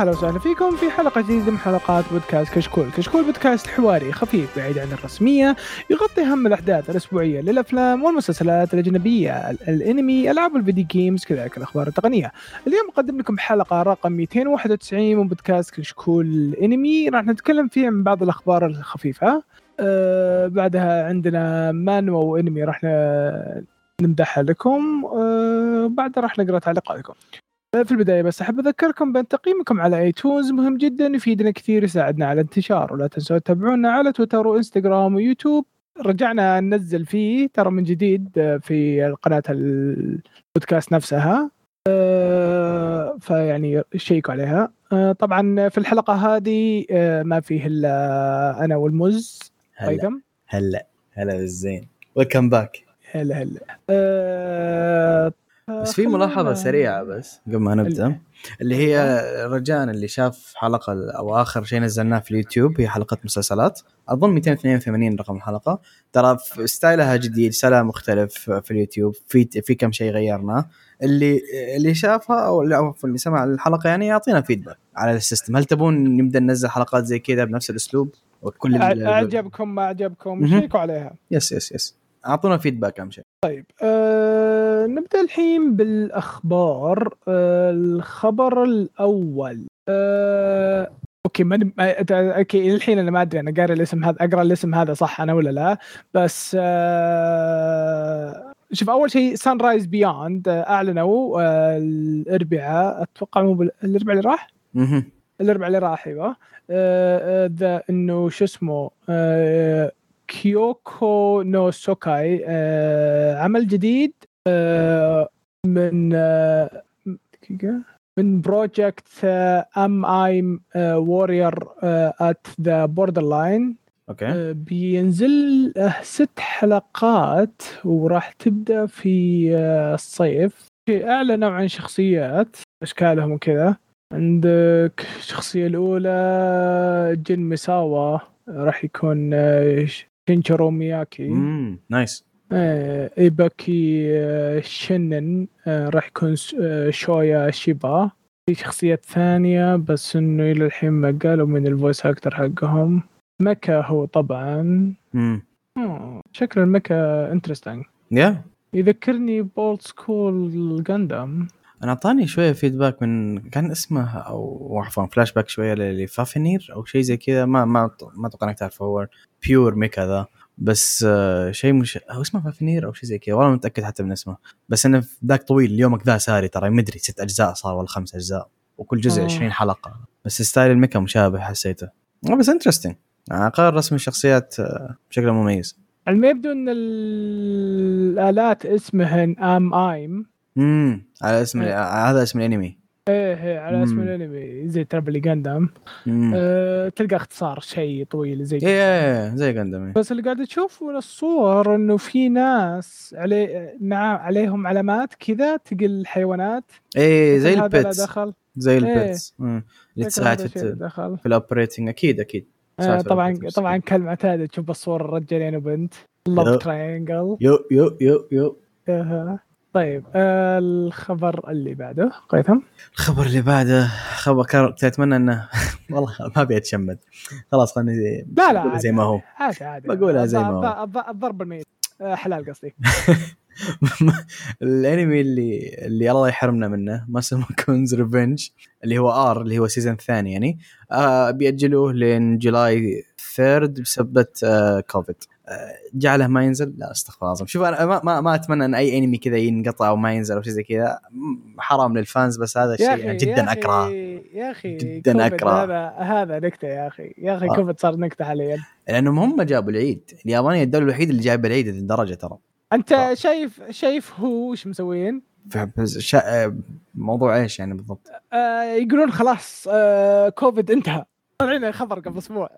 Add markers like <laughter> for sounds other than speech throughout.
يا هلا وسهلا فيكم في حلقة جديدة من حلقات بودكاست كشكول، كشكول بودكاست حواري خفيف بعيد عن الرسمية يغطي أهم الأحداث الأسبوعية للأفلام والمسلسلات الأجنبية، الأنمي، ألعاب الفيديو جيمز كذلك الأخبار التقنية. اليوم نقدم لكم حلقة رقم 291 من بودكاست كشكول أنمي راح نتكلم فيه عن بعض الأخبار الخفيفة. أه بعدها عندنا مانوا وأنمي راح نمدحها لكم أه بعدها راح نقرأ تعليقاتكم. في البداية بس أحب أذكركم بأن تقييمكم على ايتونز مهم جدا يفيدنا كثير يساعدنا على الانتشار ولا تنسوا تتابعونا على تويتر وإنستغرام ويوتيوب. رجعنا ننزل فيه ترى من جديد في قناه البودكاست نفسها. أه فيعني شيكوا عليها. أه طبعا في الحلقة هذه أه ما فيه إلا أنا والمز. هلا. هلا. هلا بالزين welcome back هلا هلا. أه بس في ملاحظة سريعة بس. قبل ما نبدأ. اللي هي رجاء اللي شاف حلقة أو آخر شيء نزلناه في اليوتيوب هي حلقة مسلسلات. أظن 282 رقم الحلقة. ترى في ستايلها جديد ستايلها مختلف في اليوتيوب. في في كم شيء غيرناه اللي اللي شافها أو اللي, اللي سمع الحلقة يعني يعطينا feedback على ال system. هل تبون نبدأ ننزل حلقات زي كذا بنفس الأسلوب؟ وكل أعجبكم ما أعجبكم شيكوا عليها. yes yes yes أعطونا feedback أهم شيء. طيب أه نبدأ الحين بالأخبار. أه الخبر الأول. أه okay ما okay الحين أنا ما أدري أنا قاري الاسم هذا أقرأ الاسم هذا صح أنا ولا لا؟ بس أه شوف أول شيء Sunrise Beyond أعلنوا أه الأربعاء أتوقع مو الأربعاء اللي راح؟ الأربعاء اللي راح أيوه. أه ذا إنه شو اسمه كيوكو نو سوكاي آه عمل جديد آه من آه من project AMAIM warrior at the borderline okay. بينزل ست حلقات وراح تبدأ في آه الصيف. اعلنوا عن شخصيات أشكالهم وكذا. عندك الشخصيه الأولى جن مساوا راح يكون شينشارو مياكي امم nice آه ايباكي آه شنن آه راح يكون شويا شيبا في شخصيات ثانية بس إنه إلى الحين ما قالوا من ال voice actor حقهم. mecha هو طبعا. امم شكل ال mecha interesting يا يذكرني ب old school جاندام أنا أعطاني شوية feedback من كان اسمه أو عفوا فلاش باك شوية لفافنير أو شيء زي كذا. ما ما ما أتوقع انك تعرفه هو pure mecha ذا بس شيء مش هو اسمه فافنير أو شيء زي كذا. والله متأكد حتى من اسمه. بس إنه ذاك طويل اليومك ذا ساري ترى. مدري ست أجزاء صار ولا خمس أجزاء. وكل جزء 20 حلقة. بس style ال mecha مشابه حسيته. بس interesting قرر رسم الشخصيات بشكل مميز. ما يبدو إن الآلات اسمهن AMAIM امم على اسم هذا اسم الانمي. إيه إيه على اسم الانمي. زي تربلي جاندام. أه تلقى اختصار شيء طويل زي إيه, إيه زي جاندام بس اللي قاعد تشوف من الصور إنه في ناس عليه مع عليهم علامات كذا تقل الحيوانات. إيه زي ال pets دخل. زي ال pets إيه. اللي تساعد في, في ال operating أكيد أكيد. آه طبعا طبعا كالمعتاد تشوف الصور الرجالين وبنت. love triangle يو يو يو يو. طيب آه الخبر اللي بعده قيثم؟ الخبر اللي بعده خبر كنت اتمنى انه <laughs> والله ما أبي أتشمت. خلاص خلني لا لا زي ما هو. عادي عادي بقولها زي ما هو. الضرب الميت حلال قصدي. <laughs> الأنمي اللي اللي الله يحرمنا منه Masamune-kun's Revenge اللي هو R اللي هو season الثاني يعني آه بيأجلوه لين July third بسبب آه كوفيد جعله ما ينزل؟ لا استغفر الله شوف أنا ما, ما, ما أتمنى أن أي أنمي كذا ينقطع أو ما ينزل أو شيء زي كذا. حرام لل fans بس هذا الشيء جدا أكره. يا أخي جدا أكره. هذا هذا نكتة يا أخي. يا أخي كوفيد صار نكتة حاليا. لأنهم هم جابوا العيد. اليابانية الدولة الوحيدة اللي جايبة العيد الدرجه ترى. أنت ف... شايف شايف هو وش مسوين؟ شا... موضوع إيش يعني بالضبط؟ آه يقولون خلاص آه كوفيد انتهى. طلعنا خبر قبل أسبوع.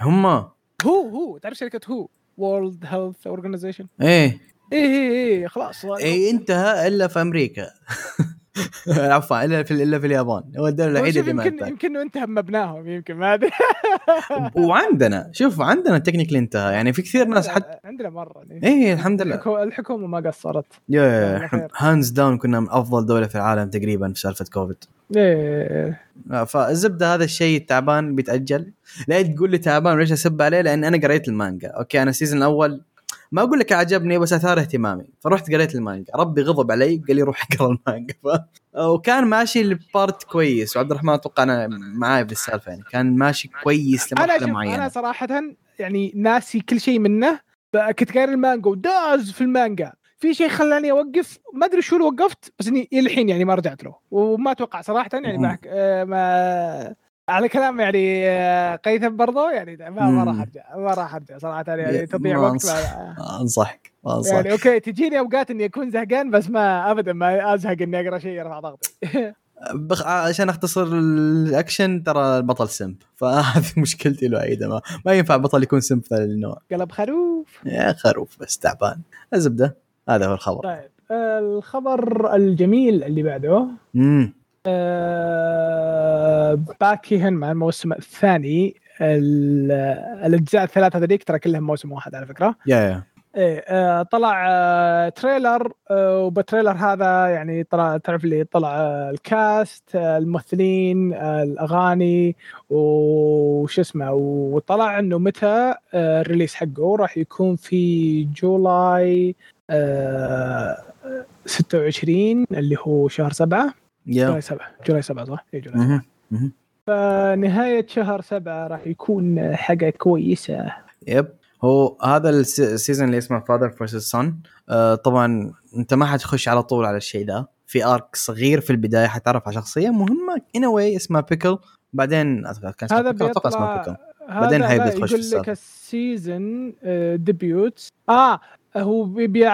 هم؟ هو هو. تعرف شركة هو؟ وورلد هيلث اورجانيزيشن ايه إيه إيه إيه خلاص إيه انتهى إلا في أمريكا. <laughs> عفوا إلا في إلا في اليابان. هو الدولة الوحيدة اللي ما يمكن يمكن انتهى مبناهم يمكن ما أدري. <laughs> وعندنا شوف عندنا تكنيكلي انتهى. يعني في كثير ناس حتى عندنا مرة. إيه الحمد لله. الحكو- الحكومة ما قصرت. يا. hands down كانت من أفضل دولة في العالم تقريبا في سالفة كوفيد إيه فالزبدة هذا الشيء تعبان بيتأجل. لا تقول لي تعبان وليش أسب عليه؟ لأن أنا قريت المانجا. okay أنا ال season الأول ما أقول لك عجبني بس أثار اهتمامي. فرحت قريت المانجا. ربي غضب علي قال لي روح اقرأ المانجا. ف... وكان ماشي ال part كويس. وعبد الرحمن أتوقع أنا معاي بالسالفة يعني. كان ماشي كويس لمرحلة شوف معينة. أنا صراحة يعني ناسي كل شيء منه كنت قاري المانجا وداز في المانجا. في شيء خلاني أوقف؟ ما أدري شو اللي وقفت بس إني الحين يعني ما رجعت له. وما أتوقع صراحة يعني. ما, آه، ما على كلام يعني آه، قيثم برضو يعني ما, ما. راح أرجع ما راح أرجع صراحة يعني تضيع وقت أنصح. ما- أنصحك أنصحك. يعني okay تجيني أوقات إني أكون زهقان بس ما ابدا ما أزهق إني أقرأ شيء يرفع ضغطي. <laughs> بخ... عشان أختصر الأكشن ترى البطل سمب <laughs> فهذه مشكلتي الوحيدة ما, ما ينفع بطل يكون سمب في النوع. قلب خروف. يا خروف بس تعبان. الزبدة هذا هو الخبر. طيب الخبر الجميل اللي بعده. امم آه، باكي هنمان الموسم الثاني. ال- الأجزاء الثلاثة هذيك ترى كلهم موسم واحد على فكرة. يا يا. إيه آه، طلع آه، تريلر آه، وبتريلر هذا يعني طلع تعرف اللي طلع آه، الكاست آه، الممثلين آه، الأغاني وش اسمه وطلع إنه متى آه، ال release حقه راح يكون في July آه، 26 اللي هو شهر سبعة. July سبعة. July سبعة صح؟ اي July مهم. مهم. فنهاية شهر سبعة راح يكون حاجة كويسة. yep هو هذا الس- ال season اللي اسمه father versus son طبعا أنت ما حتخش على طول على الشيء ده. في arc صغير في البداية حتعرف على شخصية مهمة anyway اسمها بيكل بعدين أتوقع كان اسمه هذا بيكل أتوقع اسمه بيطلع بيكل بعدين تخش في يقول لك. ال season آه، debut آه هو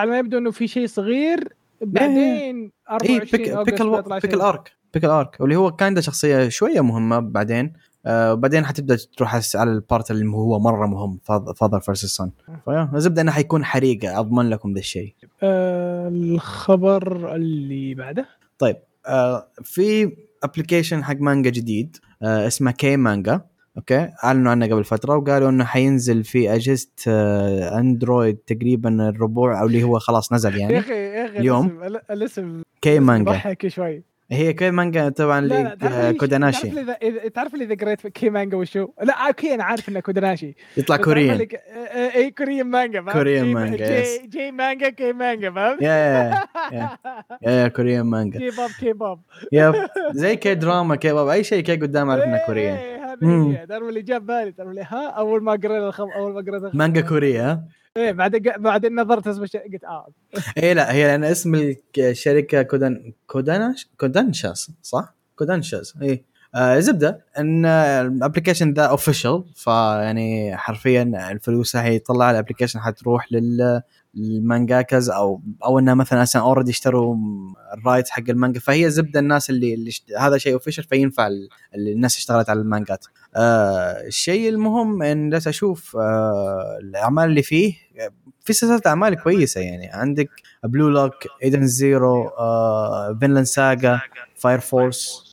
ما يبدو إنه في شيء صغير بعدين اي 24 بيك August بيكل بيطلع بيكل شيء. ارك بيكل ارك واللي هو كان ده شخصية شوية مهمة بعدين آه وبعدين حتبدأ تروح على- ال part اللي هو مرة مهم father versus son فيا الزبدة انه حيكون حريقة أضمن لكم ذا الشيء. آه الخبر اللي بعده؟ طيب آه في application حق مانجا جديد آه اسمه K Manga okay؟ أعلنوا عنه قبل فترة وقالوا إنه حينزل في أجهزة آه أندرويد تقريبا الربوع أو اللي هو خلاص نزل يا يعني أخي يا أخي اليوم. الاسم K Manga. ضحك شوي. هي K Manga طبعا اللي تعرف كودانشا. تعرف لي تعرف لي اذا قريت K Manga وشو؟ لا okay أنا عارف إنه كودانشا. يطلع Korean. عارف اللي- آه، آه، اي كوريين مانجا؟ كوريين مانجا، جي, G Manga K Manga فاهم يا يا يا <laughs> يا, يا كوريين مانجا. كي بوب كي بوب. يب زي كي دراما كي باب أي شيء كي قدام أعرف إنه Korean. هي تعرف اللي جاب بالي تعرف اللي ها؟ أول ما قريت الخبر أول ما قريت الخبر. مانجا كورية ها؟ إيه بعدين بعدين نظرت اسم الشيء قلت آه. <laughs> إيه لا هي لأن اسم الشركة كودان كوداناش كودانشا صح؟ كودانشا اي آه زبدة. إن ال application ذا official فيعني حرفيا الفلوس راح يطلع ال application حتروح لل ال mangakas أو أو انها مثلا أصلا already اشتروا ال right حق المانجا. فهي زبدة الناس اللي, اللي اشت... هذا شيء official فينفع ال- اللي الناس اشتغلت على المانجات. آه الشيء المهم إن جالس أشوف آه الأعمال اللي فيه. في سلسلة أعمال كويسة يعني. عندك Blue Lock Edens Zero آه Vinland Saga Fire Force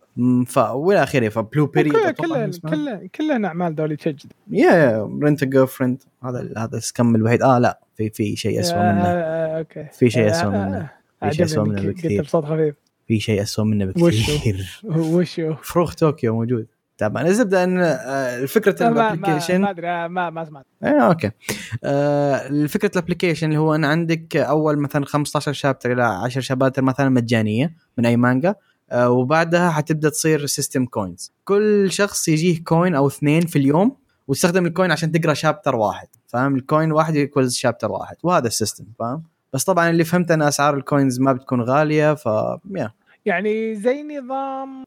ف والى آخره ف Blue Period كلها كلها. كلها كلها أعمال دولي تشجد yeah yeah Rent Girlfriend هذا هذا ال scum الوحيد. آه لا في في شيء اسوء منه. آه، okay. في شيء آه، منه. آه، في شيء عجبني منه بكثير. بصوت خفيف. في شيء اسوء منه؟ بكثير. وشو؟ فروخ طوكيو موجود. طبعا الزبده إن آه، فكرة ما ما ال application أدري آه، ما ما سمعت. إيه okay. آه فكره ال application اللي هو أن عندك أول مثلا 15 chapter إلى 10 شباتر مثلا مجانية من أي مانجا آه وبعدها حتبدأ تصير system coins كل شخص يجيه coin أو اثنين في اليوم وتستخدم ال coin عشان تقرأ chapter واحد فاهم؟ ال coin واحد equals chapter واحد وهذا ال system فاهم؟ بس طبعا اللي فهمت أن أسعار ال coins ما بتكون غالية ف yeah يعني زي نظام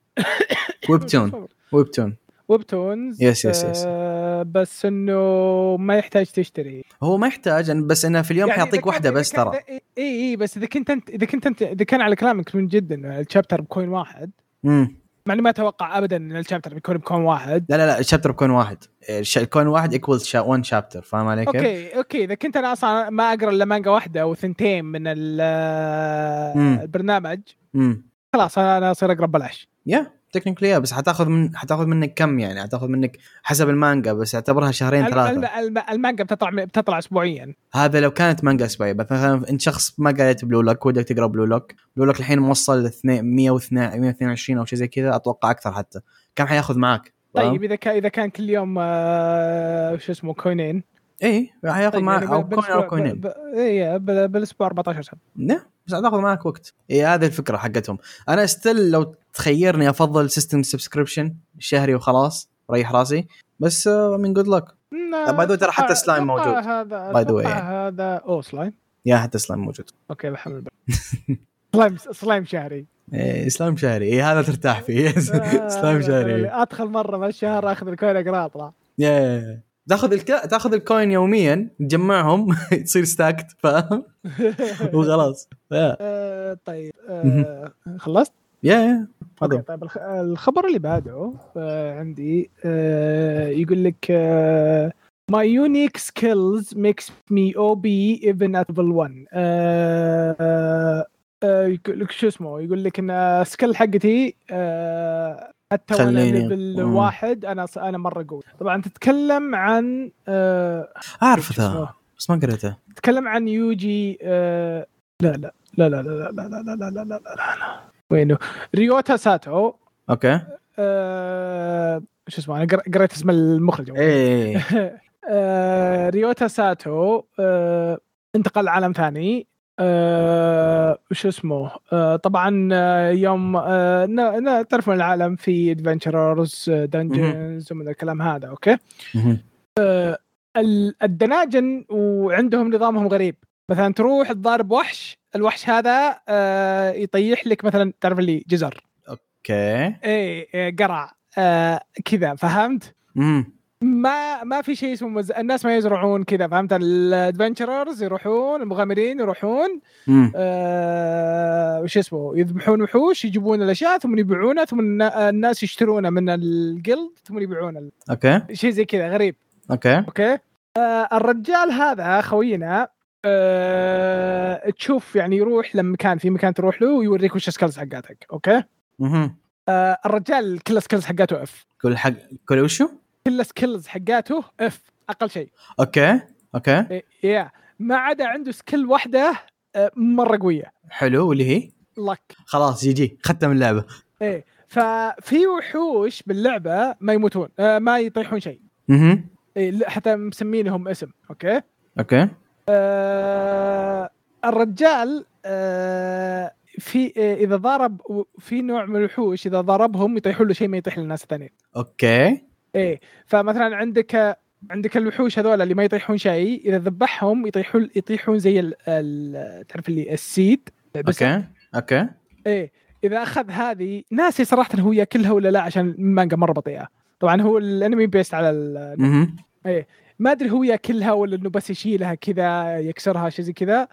Webtoon <laughs> Webtoon Webtoons yes- yes- yes. آه، بس إنه ما يحتاج تشتري. هو ما يحتاج بس إنه في اليوم يعني حيعطيك واحدة بس ترى. اي اي بس إذا كنت أنت إذا كنت أنت إذا كان على كلامك من جد إنه ال chapter ب coin واحد امم مع اني ما أتوقع ابدا إن الشابتر بيكون بكوين واحد. لا لا لا ال chapter ب coin واحد. ال coin واحد equal 1 chapter فاهم علي كيف؟ أوكي أوكي إذا كنت أنا أصلا ما أقرأ إلا مانجا واحدة أو ثنتين من مم. البرنامج امم خلاص أنا أصير أقرأ ببلاش. yeah. technically بس حتاخذ من حتاخذ منك كم يعني؟ حتاخذ منك حسب المانجا بس اعتبرها شهرين ثلاثة. الم- الم- المانجا بتطلع بتطلع اسبوعيا. هذا لو كانت مانجا أسبوعية مثلا انت شخص ما قريت Blue Lock ودك تقرأ Blue Lock Blue Lock الحين موصل ل 122 أو شيء زي كذا أتوقع أكثر حتى. كم حياخذ معك؟ طيب إذا كان إذا كان كل يوم آه، شو اسمه كوينين. اي حياخذ طيب معك يعني أو coin أو ب- اي بال- بالأسبوع 14 سنة. لا بس حتاخذ معك وقت. اي هذه الفكرة حقتهم. أنا still لو تخيرني أفضل system subscription شهري وخلاص ريح راسي. بس من good luck the way ترى حتى سلايم موجود. هذا أتوقع يعني. هذا أو Slime yeah حتى سلايم موجود. <laughs> okay بحمل. Slime Slime شهري. إيه اسلام شهري. اي هذا ترتاح فيه. اسلام <laughs> آه، شهري. أدخل مرة من الشهر أخذ ال coin اقرا اطلع تاخذ الك... تاخذ ال coin يوميا تجمعهم <laughs> تصير stacked فاهم؟ <laughs> وخلاص. yeah آه، طيب آه، خلصت؟ yeah هذا طيب الخ- الخبر اللي بعده آه، عندي يقول لك My unique skills makes me OP even at level 1 آه، آه، يقول لك شو اسمه؟ يقول لك إن ال skill حقتي حتى خليني- level. واحد أنا أنا مره قوي طبعا تتكلم عن آه، اعرف ذا؟ بس ما قريته تتكلم عن يوجي آه، لا لا لا لا لا لا لا لا لا لا لا لا لا لا وينه ريوتا ساتو okay آه، شو اسمه أنا قر- قريت اسم المخرج. إيه آه، ريوتا ساتو آه، انتقل لعالم ثاني آه، وش اسمه؟ آه، طبعا آه، يوم آه، ن- تعرفون العالم في adventurers dungeons ومن الكلام هذا okay. ال- الدناجن وعندهم نظامهم غريب. مثلا تروح تضارب وحش الوحش هذا آه، يطيح لك مثلا تعرف اللي جزر. okay. إيه إيه، قرع آه، كذا فهمت؟ مهم. ما ما في شيء اسمه مز... الناس ما يزرعون كذا فهمت؟ ال adventurers يروحون المغامرين يروحون. آه... وش اسمه يذبحون وحوش يجيبون الأشياء ثم يبيعونها ثم النا- الناس يشترونها من الجلد ثم يبيعونها. okay. شيء زي كذا غريب. okay. okay. آه الرجال هذا خوينا آه تشوف يعني يروح لمكان في مكان تروح له ويوريك وش ال skills حقاتك okay. آه الرجال كل ال skills حقاته F كل حق كل وشو؟ كل ال skills حقاته F أقل شيء. okay okay. إيه، yeah ما عدا عنده skill واحدة آه، مرة قوية. حلو واللي هي؟ لك خلاص يجي ختم اللعبة. إيه. ففي وحوش باللعبة ما يموتون آه، ما يطيحون شيء. أها إيه حتى مسمينهم اسم okay؟ okay. آه الرجال آه في آه إذا ضرب في نوع من الوحوش إذا ضربهم يطيحون له شيء ما يطيح للناس الثانيين. okay. إيه. فمثلا عندك عندك الوحوش هذول اللي ما يطيحون شيء إذا ذبحهم يطيحون يطيحون زي ال ال تعرف اللي ال seed؟ بس okay okay. إيه. إذا أخذ هذه ناسي صراحة هو يأكلها ولا لا عشان المانجا مرة بطيئة. طبعا هو الانمي based على ال- أها ما أدري هو يأكلها ولا إنه بس يشيلها كذا يكسرها شيء زي كذا.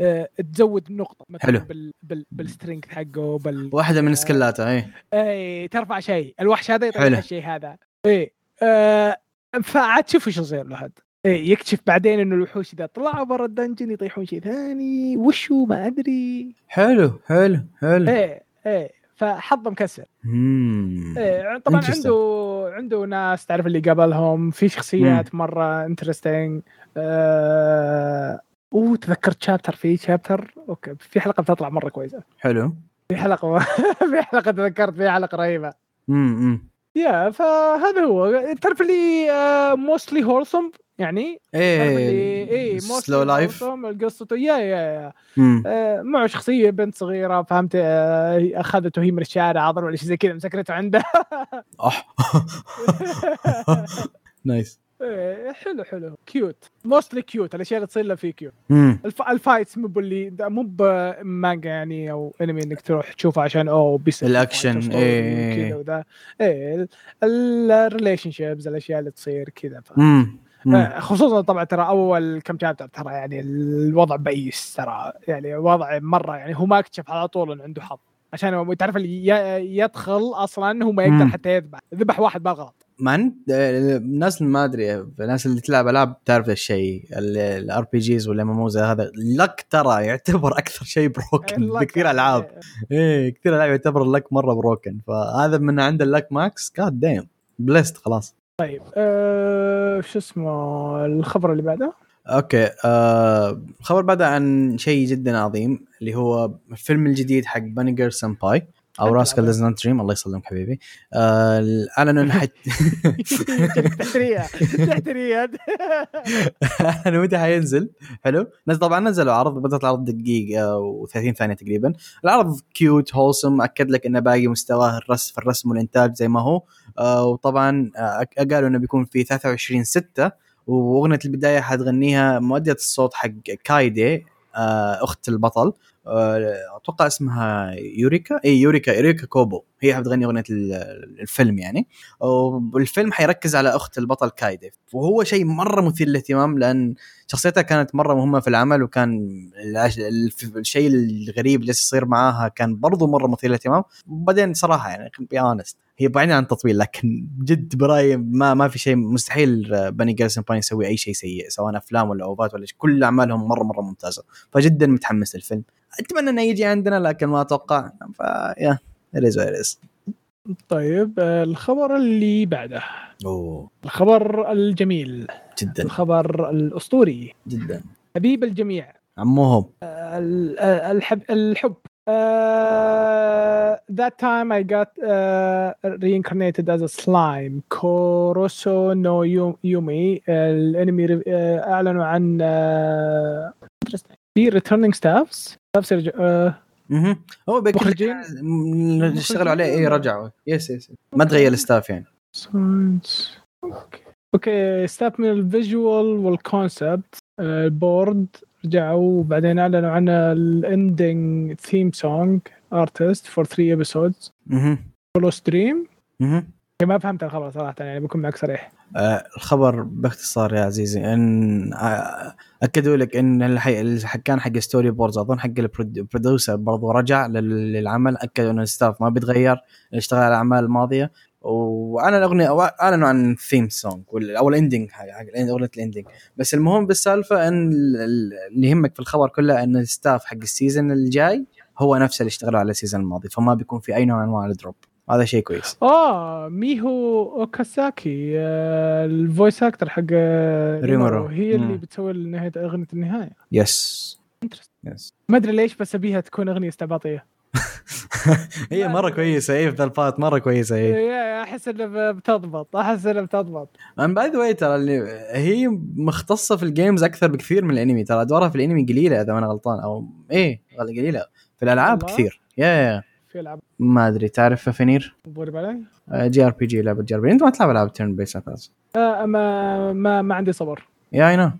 آه تزود نقطه مثلا حلو. بال بال بال strength حقه بال واحدة من سكلاتها اي اي ترفع شيء. الوحش هذا يطلع. الشيء هذا. إي آه فعاد شوف إيش يصير له هذا إيه يكتشف بعدين إنه الوحوش إذا طلعوا برا ال dungeon يطيحون شيء ثاني. وشو ما أدري. حلو حلو حلو. إيه إيه فحظه مكسر. مم. إيه طبعا. عنده عنده ناس تعرف اللي قابلهم في شخصيات مرة interesting آه أوه تذكرت chapter في chapter okay في حلقة بتطلع مرة كويسة. حلو. في حلقة <laughs> في حلقة تذكرت في حلقة رهيبة. امم yeah فهذا هو. تعرف اللي mostly wholesome يعني إيه اي slow life قصته yeah yeah yeah آه، معه شخصية بنت صغيرة فهمت؟ آه، أخذته هي من الشارع اظن ولا شيء زي كذا مسكرته عنده. <laughs> <laughs> nice إيه، حلو حلو. cute mostly cute الأشياء اللي تصير له فيه cute ال f... ال fights مو باللي مو بمانجا يعني أو انمي إنك تروح تشوفه عشان oh بيس الأكشن، إيه. كذا وذا. إيه ال relationships الأشياء اللي تصير كذا. ف... آه، خصوصا طبعا ترى أول كم chapter ترى يعني الوضع بئيس ترى. يعني وضع مرة يعني هو ما اكتشف على طول إنه عنده حظ. عشان تعرف اللي يدخل أصلا هو ما يقدر. حتى يذبح. ذبح واحد بالغلط آه، الناس ما أدري الناس اللي تلعب ألعاب تعرف الشيء ال RPGs ولا ام هذا luck ترى يعتبر أكثر شيء broken <laughs> بكثير ألعاب. إيه كثير ألعاب يعتبر ال luck مرة broken فهذا من عند ال luck max goddamn blessed خلاص. طيب آه شو اسمه الخبر اللي بعده؟ okay آه الخبر بدا عن شيء جدا عظيم اللي هو الفيلم الجديد حق Bunny Girl Senpai أو العب. does not dream الله يسلمك حبيبي. آه اعلنوا انه حت... <laughs> تحتريه <laughs> اعلنوا متى حينزل؟ حلو. طبعا نزلوا عرض بدأت العرض دقيقة و30 ثانية تقريبا. العرض cute wholesome أكد لك إنه باقي مستواه الرسم في الرسم والإنتاج زي ما هو. آه وطبعا آه قالوا إنه بيكون في 23 6 وأغنية البداية حتغنيها مؤدية الصوت حق كايدي آه أخت البطل. آه، أتوقع اسمها يوريكا. اي يوريكا يوريكا كوبو. هي حتغني أغنية ال- الفيلم يعني. والفيلم حيركز على أخت البطل كايدي. وهو شيء مرة مثير للاهتمام لأن شخصيتها كانت مرة مهمة في العمل وكان الشيء الغريب اللي يصير معاها كان برضو مرة مثير للاهتمام. وبعدين صراحة يعني be honest هي بعيدا عن التطويل لكن جد برايي ما ما في شيء مستحيل Bunny Girl Senpai يسوي أي شيء سيء سواء أفلام ولا أوفات ولا كل أعمالهم مرة مرة ممتازة. فجدا متحمس للفيلم. أتمنى إنه يجي عندنا لكن ما أتوقع. ف yeah it is it is طيب آه الخبر اللي بعده. أوه. الخبر الجميل. جدا. الخبر الأسطوري. جدا. حبيب الجميع. عموهم ال- آه، الحب الحب. Uh, that time I got uh, reincarnated as a slime. Koroso no Yu- Yumi. الانمي uh, أعلنوا عن uh. في returning staffs. يرجع- uh, أها هو مخرجين؟ اشتغلوا عليه. اي رجعوا. yes yes ما تغير ال staff يعني. Science. okay. okay staff من ال visual وال concept ال board رجعوا. وبعدين أعلنوا عن ال ending theme song artist for 3 episodes أها stream أها ما فهمت الخبر صراحة يعني بكون معك صريح. آه، الخبر باختصار يا عزيزي إن آه، أكدوا لك إن الحي... الح- كان حق storyboards أظن حق ال producer برضو رجع لل- للعمل أكدوا إن ال staff ما بيتغير اشتغل على الاعمال الماضيه وأنا الأغنية اعلنوا عن ال theme song أو ال ending حق اغنيه ال ending بس المهم بالسالفة إن ال- ال- اللي يهمك في الخبر كله إن ال staff حق ال season الجاي هو نفسه اللي اشتغلوا على ال season الماضي فما بيكون في أي نوع من أنواع ال drop. هذا شيء كويس. آه ميهو أوكاساكي آه، ال voice actor حق آه، ريمورو. هي اللي. بتسوي نهايه أغنية النهاية. yes yes ما أدري ليش بس أبيها تكون أغنية استعباطية. <laughs> هي مرة كويسة اي في البات مرة كويسة هي إيه، أحس انها بتضبط أحس انها بتضبط. um by the way ترى اللي هي مختصة في ال games أكثر بكثير من الأنمي ترى أدوارها في الأنمي قليلة إذا ما أنا غلطان أو إيه قليلة. في الألعاب؟ كثير. yeah yeah في ألعاب؟ ما أدري تعرف فينير؟ بوري بالي؟ JRPG لعبة JRP أنت ما تلعب ألعاب turn-based أساس آه ما ما ما عندي صبر. يا اي نو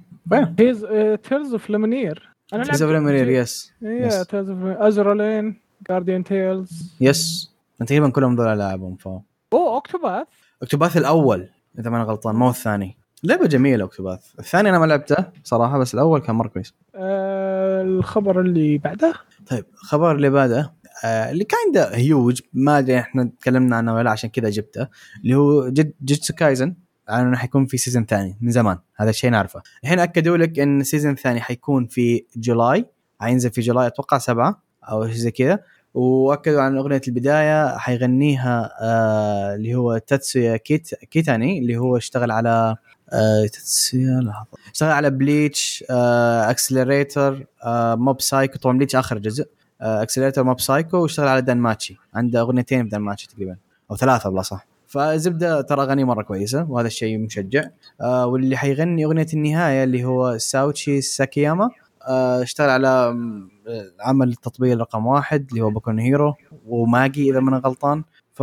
هيز تيرز اوف ليمونير أنا تيز اوف ليمونير يس يا. تيرز اوف ازرالين جارديان تيلز يس تقريبا كلهم ذول العابهم ف أوه اوكتوباث أكتوباث الأول إذا ما أنا غلطان مو الثاني. لعبة جميلة أكتوباث. الثاني أنا ما لعبته صراحة بس الأول كان مرة كويس. آه الخبر اللي بعده؟ طيب الخبر اللي بعده آه اللي كان هيوج ما أدري إحنا تكلمنا عنه ولا عشان كذا جبته. اللي هو جوجوتسو كايسن اعلنوا انه حيكون في season ثاني من زمان. هذا الشيء نعرفه. الحين أكدوا لك إن ال season الثاني حيكون في July حينزل في July أتوقع سبعة أو شيء زي كذا. وأكدوا عن أغنية البداية حيغنيها آه اللي هو تاتسويا كيت كيتاني اللي هو اشتغل على آه تاتسويا لحظة. اشتغل على بليتش آه اكسلريتر آه موب سايكو طبعا بليتش آخر جزء. اكسلريتر موب سايكو واشتغل على دان ماتشي عنده أغنيتين في دان ماتشي تقريبا أو ثلاثة بلا صح. فزبدة ترى اغاني مرة كويسة وهذا الشيء مشجع. آه واللي حيغني أغنية النهاية اللي هو ساوتشي ساكياما. آه اشتغل على آه، عمل التطبيق رقم واحد اللي هو بوكو نو هيرو وماجي إذا أنا غلطان. ف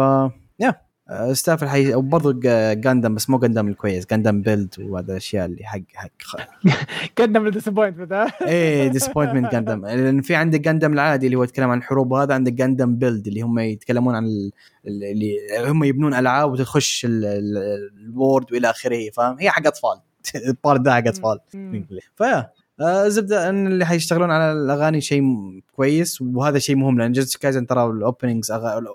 yeah staff الحي وبرضه جاندم بس مو جاندم الكويس جاندم بيلد وهذا الأشياء اللي حق حق قدم <laughs> ال disappointment <laughs> إيه disappointment جاندم لأن في عندك جاندم العادي اللي هو يتكلم عن الحروب وهذا عندك جاندم بيلد اللي هم يتكلمون عن ال- ال- اللي هم يبنون ألعاب وتخش ال- ال- ال world وإلى آخره فاهم؟ هي حق أطفال. <laughs> ال part ده حق أطفال. ف yeah آه، زبدة إن اللي حيشتغلون على الأغاني شيء كويس وهذا شيء مهم لأن جوجوتسو كايزن ترى ال openings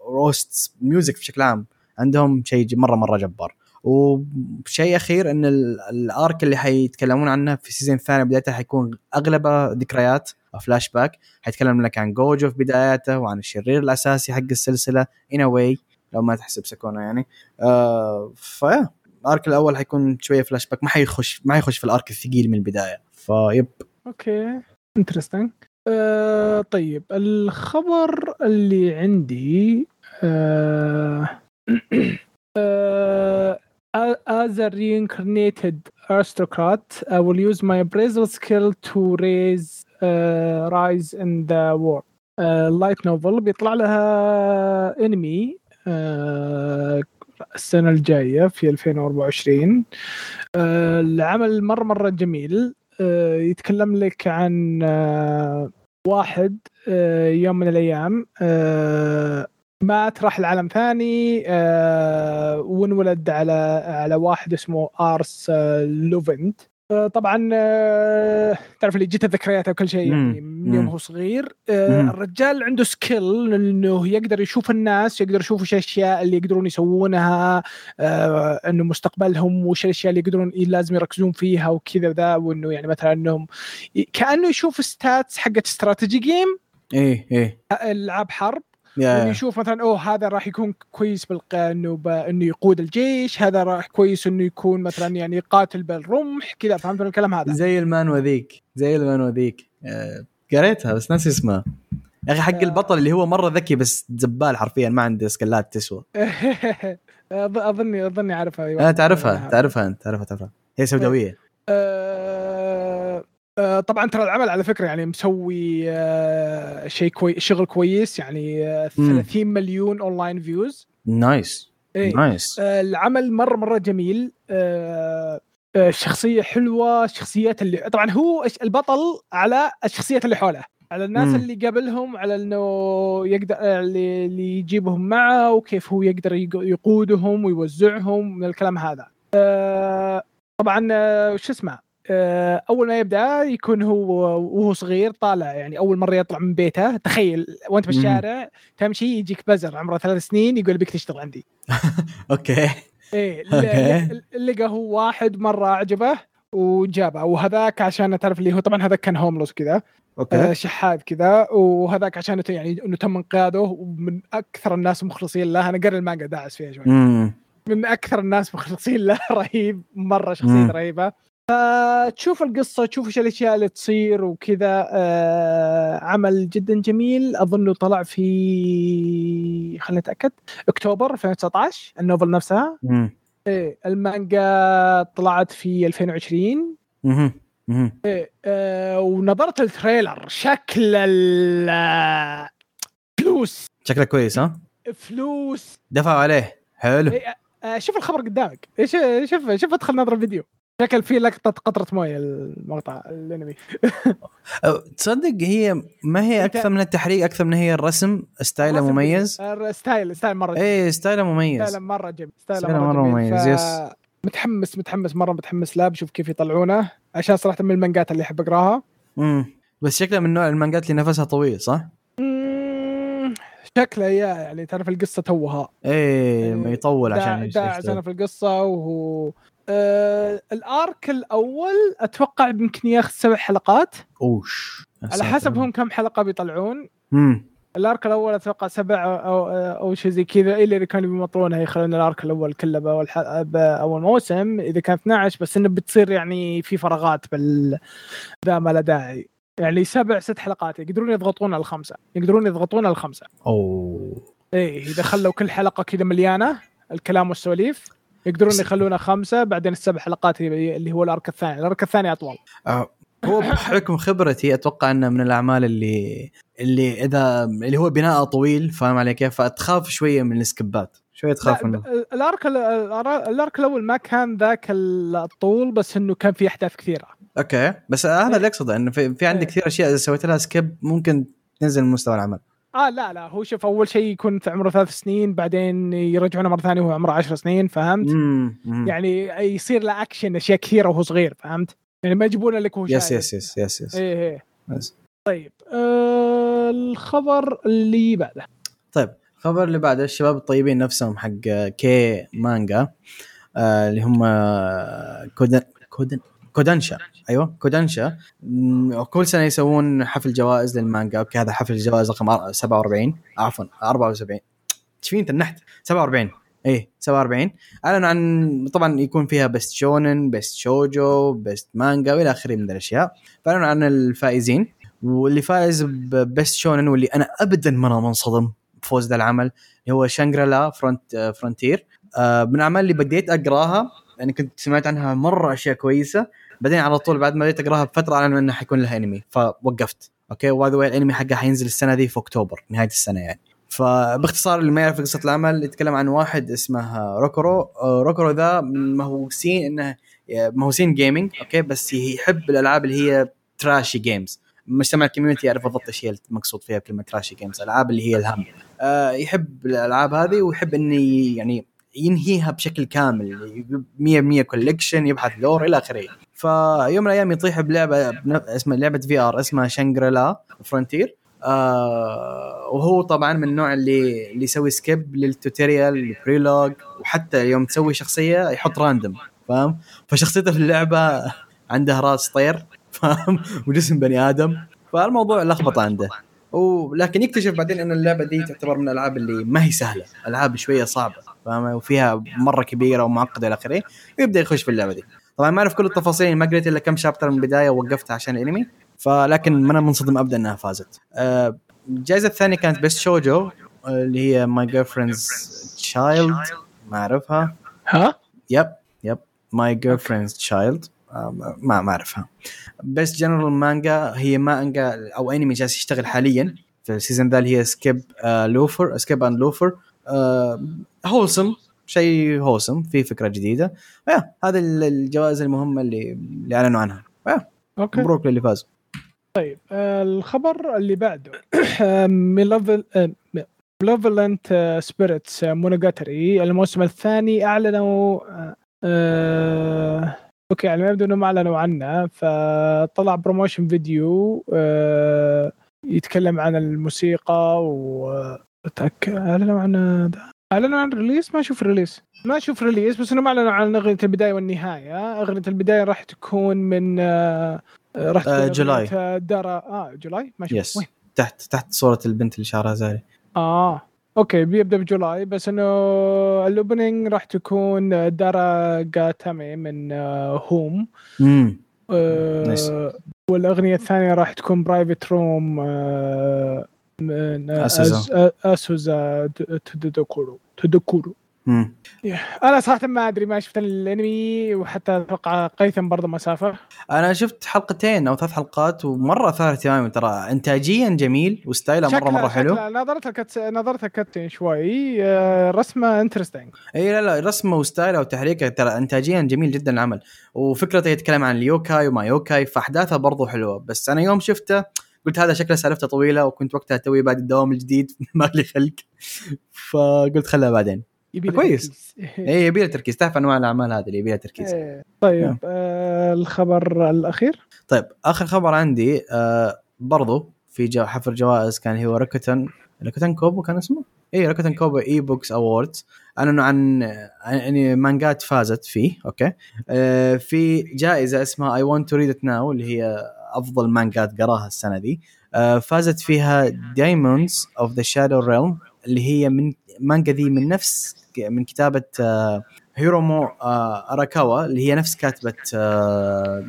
و OST music بشكل عام عندهم شيء مرة مرة جبار. وشيء أخير إن ال- ال arc اللي حيتكلمون عنه في ال season الثاني بدايته حيكون اغلبه ذكريات فلاش باك حيتكلم لك عن غوجو في بداياته وعن الشرير الأساسي حق السلسلة in a way لو ما تحسب سكونا يعني. آه ف yeah ال arc الأول حيكون شوية فلاش باك ما حيخش ما حيخش في ال arc الثقيل من البداية. ف yep okay interesting آه طيب الخبر اللي عندي آه as a reincarnated aristocrat, I will use my appraisal skill to raise uh, rise in the world. light novel بيطلع لها انمي السنة الجاية في 2024 آه، العمل مرة مرة جميل آه، يتكلم لك عن آه، واحد آه، يوم من الأيام آه، مات راح لعالم ثاني آه، وانولد على على واحد اسمه آرس آه، لوفنت آه، طبعا آه، تعرف اللي جته ذكرياته وكل شيء يعني. من يوم. هو صغير آه،. الرجال عنده skill إنه يقدر يشوف الناس يقدر يشوف وش الأشياء اللي يقدرون يسوونها آه، إنه مستقبلهم وش الأشياء اللي يقدرون لازم يركزون فيها وكذا ذا وإنه يعني مثلا إنهم كأنه يشوف stats حقت strategy game إيه إيه ألعاب حرب يعني يشوف مثلا أوه هذا راح يكون كويس بالق انه ب... إنه يقود الجيش هذا راح كويس إنه يكون مثلا يعني قاتل بالرمح كذا فهمت الكلام هذا؟ زي المانهوا ذيك زي المانهوا ذيك آه، قريتها بس ناسي اسمها. يا أخي حق آه. البطل اللي هو مرة ذكي بس زبال حرفيا ما عنده سكلات تسوى. <laughs> أظني أظني أعرفها آه تعرفها تعرفها أنت تعرفها تعرفها. هي سوداوية. آه، آه، طبعا ترى العمل على فكرة يعني مسوي آه، شيء كويس شغل كويس يعني آه، مم. 30 مليون online views nice إيه. nice آه، العمل مرة مرة جميل آه، آه، الشخصيه حلوة الشخصيات اللي طبعا هو البطل على الشخصيات اللي حوله على الناس مم. اللي قبلهم على إنه يقدر آه، اللي اللي يجيبهم معه وكيف هو يقدر يق- يقودهم ويوزعهم من الكلام هذا آه، طبعا آه، وش اسمه آه، أول ما يبدأ يكون هو وهو صغير طالع يعني أول مرة يطلع من بيته تخيل وأنت في مم. الشارع تمشي يجيك بزر عمره ثلاث سنين يقول بيك تشتغل عندي. <laughs> أوكي. إيه <laughs> لقى هو واحد مرة أعجبه وجابه وهذاك عشان تعرف اللي هو طبعا هذاك كان هوملوس كذا آه، okay شحات كذا وهذاك عشان يعني إنه تم انقاذه ومن أكثر الناس مخلصين له. أنا قريت المانجا داعس فيها شوي. من أكثر الناس مخلصين له <laughs> رهيب مرة شخصية. رهيبة. فتشوف القصة تشوف إيش الأشياء اللي تصير وكذا. آه عمل جدا جميل. اظنه طلع في خليني أتأكد أكتوبر 2019 ال novel نفسها. امم إيه المانجا طلعت في 2020 امم امم آه ونظرت ال trailer شكل ال آه، فلوس. شكله كويس ها؟ فلوس. دفعوا عليه. حلو. إيه، آه، شوف الخبر قدامك. شوف شوف شوف ادخل نظر الفيديو شكل فيه لقطة قطرة موية المقطع الأنمي تصدق هي ما هي أكثر من التحريك أكثر من هي الرسم style ه مميز جميل. style style مرة جميل. إيه style ه مميز style مرة جميل style style ه مرة, مرة. مميز، yes. متحمس متحمس مرة متحمس له بشوف كيف يطلعونه عشان صراحة من المانجات اللي أحب أقراها امم بس شكله من نوع المانجات اللي نفسها طويل صح؟ شكله يا يعني تعرف القصة توها إيه ما يطول دا- عشان داعس يشتغل. أنا في القصة وهو آه الارك الأول أتوقع يمكن ياخذ سبع حلقات. أوش. على حسب هم كم حلقة بيطلعون. امم الارك الأول أتوقع سبع أو أو شيء زي كذا إلا إذا كانوا بيمطلونها يخلون الارك الأول كله بأول بأول موسم. إذا كان 12 بس إنه بتصير يعني في فراغات بال ذا ما له داعي. يعني سبع ست حلقات. يقدرون يضغطون على الخمسة. يقدرون يضغطون على الخمسة. أوه. إيه إذا خلوا كل حلقة كذا مليانة الكلام والسواليف. يقدرون يخلونها خمسة بعدين السبع حلقات اللي هو الأرك الثاني. الأرك الثاني أطول. آه، هو <laughs> بحكم خبرتي أتوقع إنه من الأعمال اللي اللي اذا اللي هو بناء طويل فاهم علي كيف؟ فتخاف شوية من السكبات. شوية تخاف منه ال arc ال- ال ar- ال arc الأول ما كان ذاك الطول بس إنه كان في أحداث كثيرة. okay. بس هذا إيه. اللي أقصده إنه في, في عندك إيه. كثير أشياء إذا سويت لها skip ممكن تنزل من مستوى العمل. آه لا لا هو شوف أول شيء يكون في عمره ثلاث سنين بعدين يرجعونه مرة ثانية وهو عمره عشر سنين فهمت؟ امم أمم. يعني يصير له اكشن أشياء كثيرة وهو صغير فهمت؟ يعني ما يجيبونه لك وهو yes. yes yes yes yes إيه إيه. طيب آه الخبر اللي بعده طيب الخبر اللي بعده الشباب الطيبين نفسهم حق K Manga آه اللي هم كودن كودن كودنشا أيوه كودنشا مم، كل سنة يسوون حفل جوائز للمانجا. okay هذا حفل الجوائز رقم 47 عفوا 74 إيش في انت النحت 47 إيه 47 أعلنوا عن طبعا يكون فيها best شونن best شوجو best مانجا وإلى آخره من الأشياء. فأعلنوا عن الفائزين. واللي فايز ب best شونن واللي أنا ابدا ما منصدم بفوز ذا العمل اللي هو شانجريلا فرونت فرونتير من الأعمال اللي بديت أقراها يعني كنت سمعت عنها مرة أشياء كويسة. بعدين على طول بعد ما بديت أقراها بفترة أعلنوا إنه حيكون لها انمي فوقفت. okay؟ و by the الانمي حقها حينزل السنة دي في أكتوبر نهاية السنة يعني. فباختصار اللي ما يعرف قصة العمل يتكلم عن واحد اسمه روكورو. آه، روكورو ذا مهووسين إنه مهووسين gaming okay؟ بس يحب الألعاب اللي هي trashy games مجتمع ال community يعرف بالضبط إيش هي المقصود فيها بكلمة trashy games الالعاب اللي هي الهم. آه يحب الألعاب هذه ويحب انه يعني ينهيها بشكل كامل 100% collection يبحث lore إلى آخره. فيوم من الأيام يطيح بلعبة اسمها لعبة VR اسمها شانجريلا فرونتير آه وهو طبعا من النوع اللي اللي يسوي skip لل tutorial ال prologue وحتى يوم تسوي شخصية يحط random فاهم؟ فشخصيته في اللعبة عندها راس طير <laughs> فاهم؟ وجسم بني آدم. فالموضوع لخبط عنده. ولكن يكتشف بعدين إن اللعبة دي تعتبر من الألعاب اللي ما هي سهلة. ألعاب شوية صعبة فاهم؟ وفيها مرة كبيرة ومعقدة إلى آخره. ويبدأ يخش في اللعبة دي. طبعا ما أعرف كل التفاصيل ما قريت إلا كم chapter من البداية ووقفتها عشان الأنمي. فلكن ما أنا منصدم ابدا إنها فازت. آه، الجائزة الثانية كانت best شوجو اللي هي My Girlfriend's Child ما أعرفها. ها؟ yep yep My Girlfriend's Child ما ما أعرفها. بس جنرال مانجا هي مانجا أو أنمي جالس يشتغل حاليا في ال season ذا اللي هي Skip Loafer Skip and Loafer wholesome شيء wholesome في فكرة جديدة. هذه ال- الجوائز المهمة اللي اللي أعلنوا عنها. أوكي. مبروك للي فاز. آه، الخبر اللي بعده. Malevol Malevolent Spirits مونوجاتري الموسم الثاني أعلنوا آه، آه، أوكي على ما يبدو إنهم أعلنوا عنه فطلع promotion video آه، يتكلم عن الموسيقى و أعلنوا عن اعلنوا عن release ما أشوف release ما أشوف release بس انهم اعلنوا عن أغنية البداية والنهاية. أغنية البداية راح تكون من آه، راح آه، تكون July. دارا آه July؟ ما أشوف. yes وين؟ تحت تحت صورة البنت اللي شعرها زاري. آه. أوكي بيبدأ ب July بس إنه ال opening راح تكون دارا جاتامي من آه، هوم. امم آه، nice. والأغنية الثانية راح تكون Private Room من أز- اسوزا تدكورو تدكورو أنا صراحة ما أدري ما شفت الأنمي وحتى أتوقع قيثم برضه مسافة. أنا شفت حلقتين أو ثلاث حلقات ومرة اثار اهتمامي ترى. انتاجيا جميل وستايله مرة مرة حلو. نظرتها كت نظرتها كتن شوي. آه، رسمه interesting إي لا لا رسمه وستايله وتحريكه ترى انتاجيا جميل جدا العمل. وفكرته يتكلم عن اليوكاي وما يوكاي فأحداثها برضو حلوة. بس أنا يوم شفته قلت هذا شكله سالفته طويلة وكنت وقتها توي بعد الدوام الجديد <laughs> ما لي خلق فقلت خلها بعدين يبي كويس. <laughs> اي يبي له تركيز تعرف أنواع الأعمال هذه اللي يبي لها تركيز إيه. طيب نعم. آه الخبر الأخير طيب آخر خبر عندي آه برضو في جو حفل جوائز كان هو Rakuten Rakuten Kobo كان اسمه؟ اي Rakuten Kobo E-books Awards اعلنوا عن عن يعني مانجات فازت فيه أوكي آه في جائزة اسمها I want to read it now اللي هي أفضل مانجات قراها السنة دي. آه فازت فيها Daemons of the Shadow Realm اللي هي من مانجا ذي من نفس من كتابة آه هيرومو آه اراكاوا اللي هي نفس كاتبة آه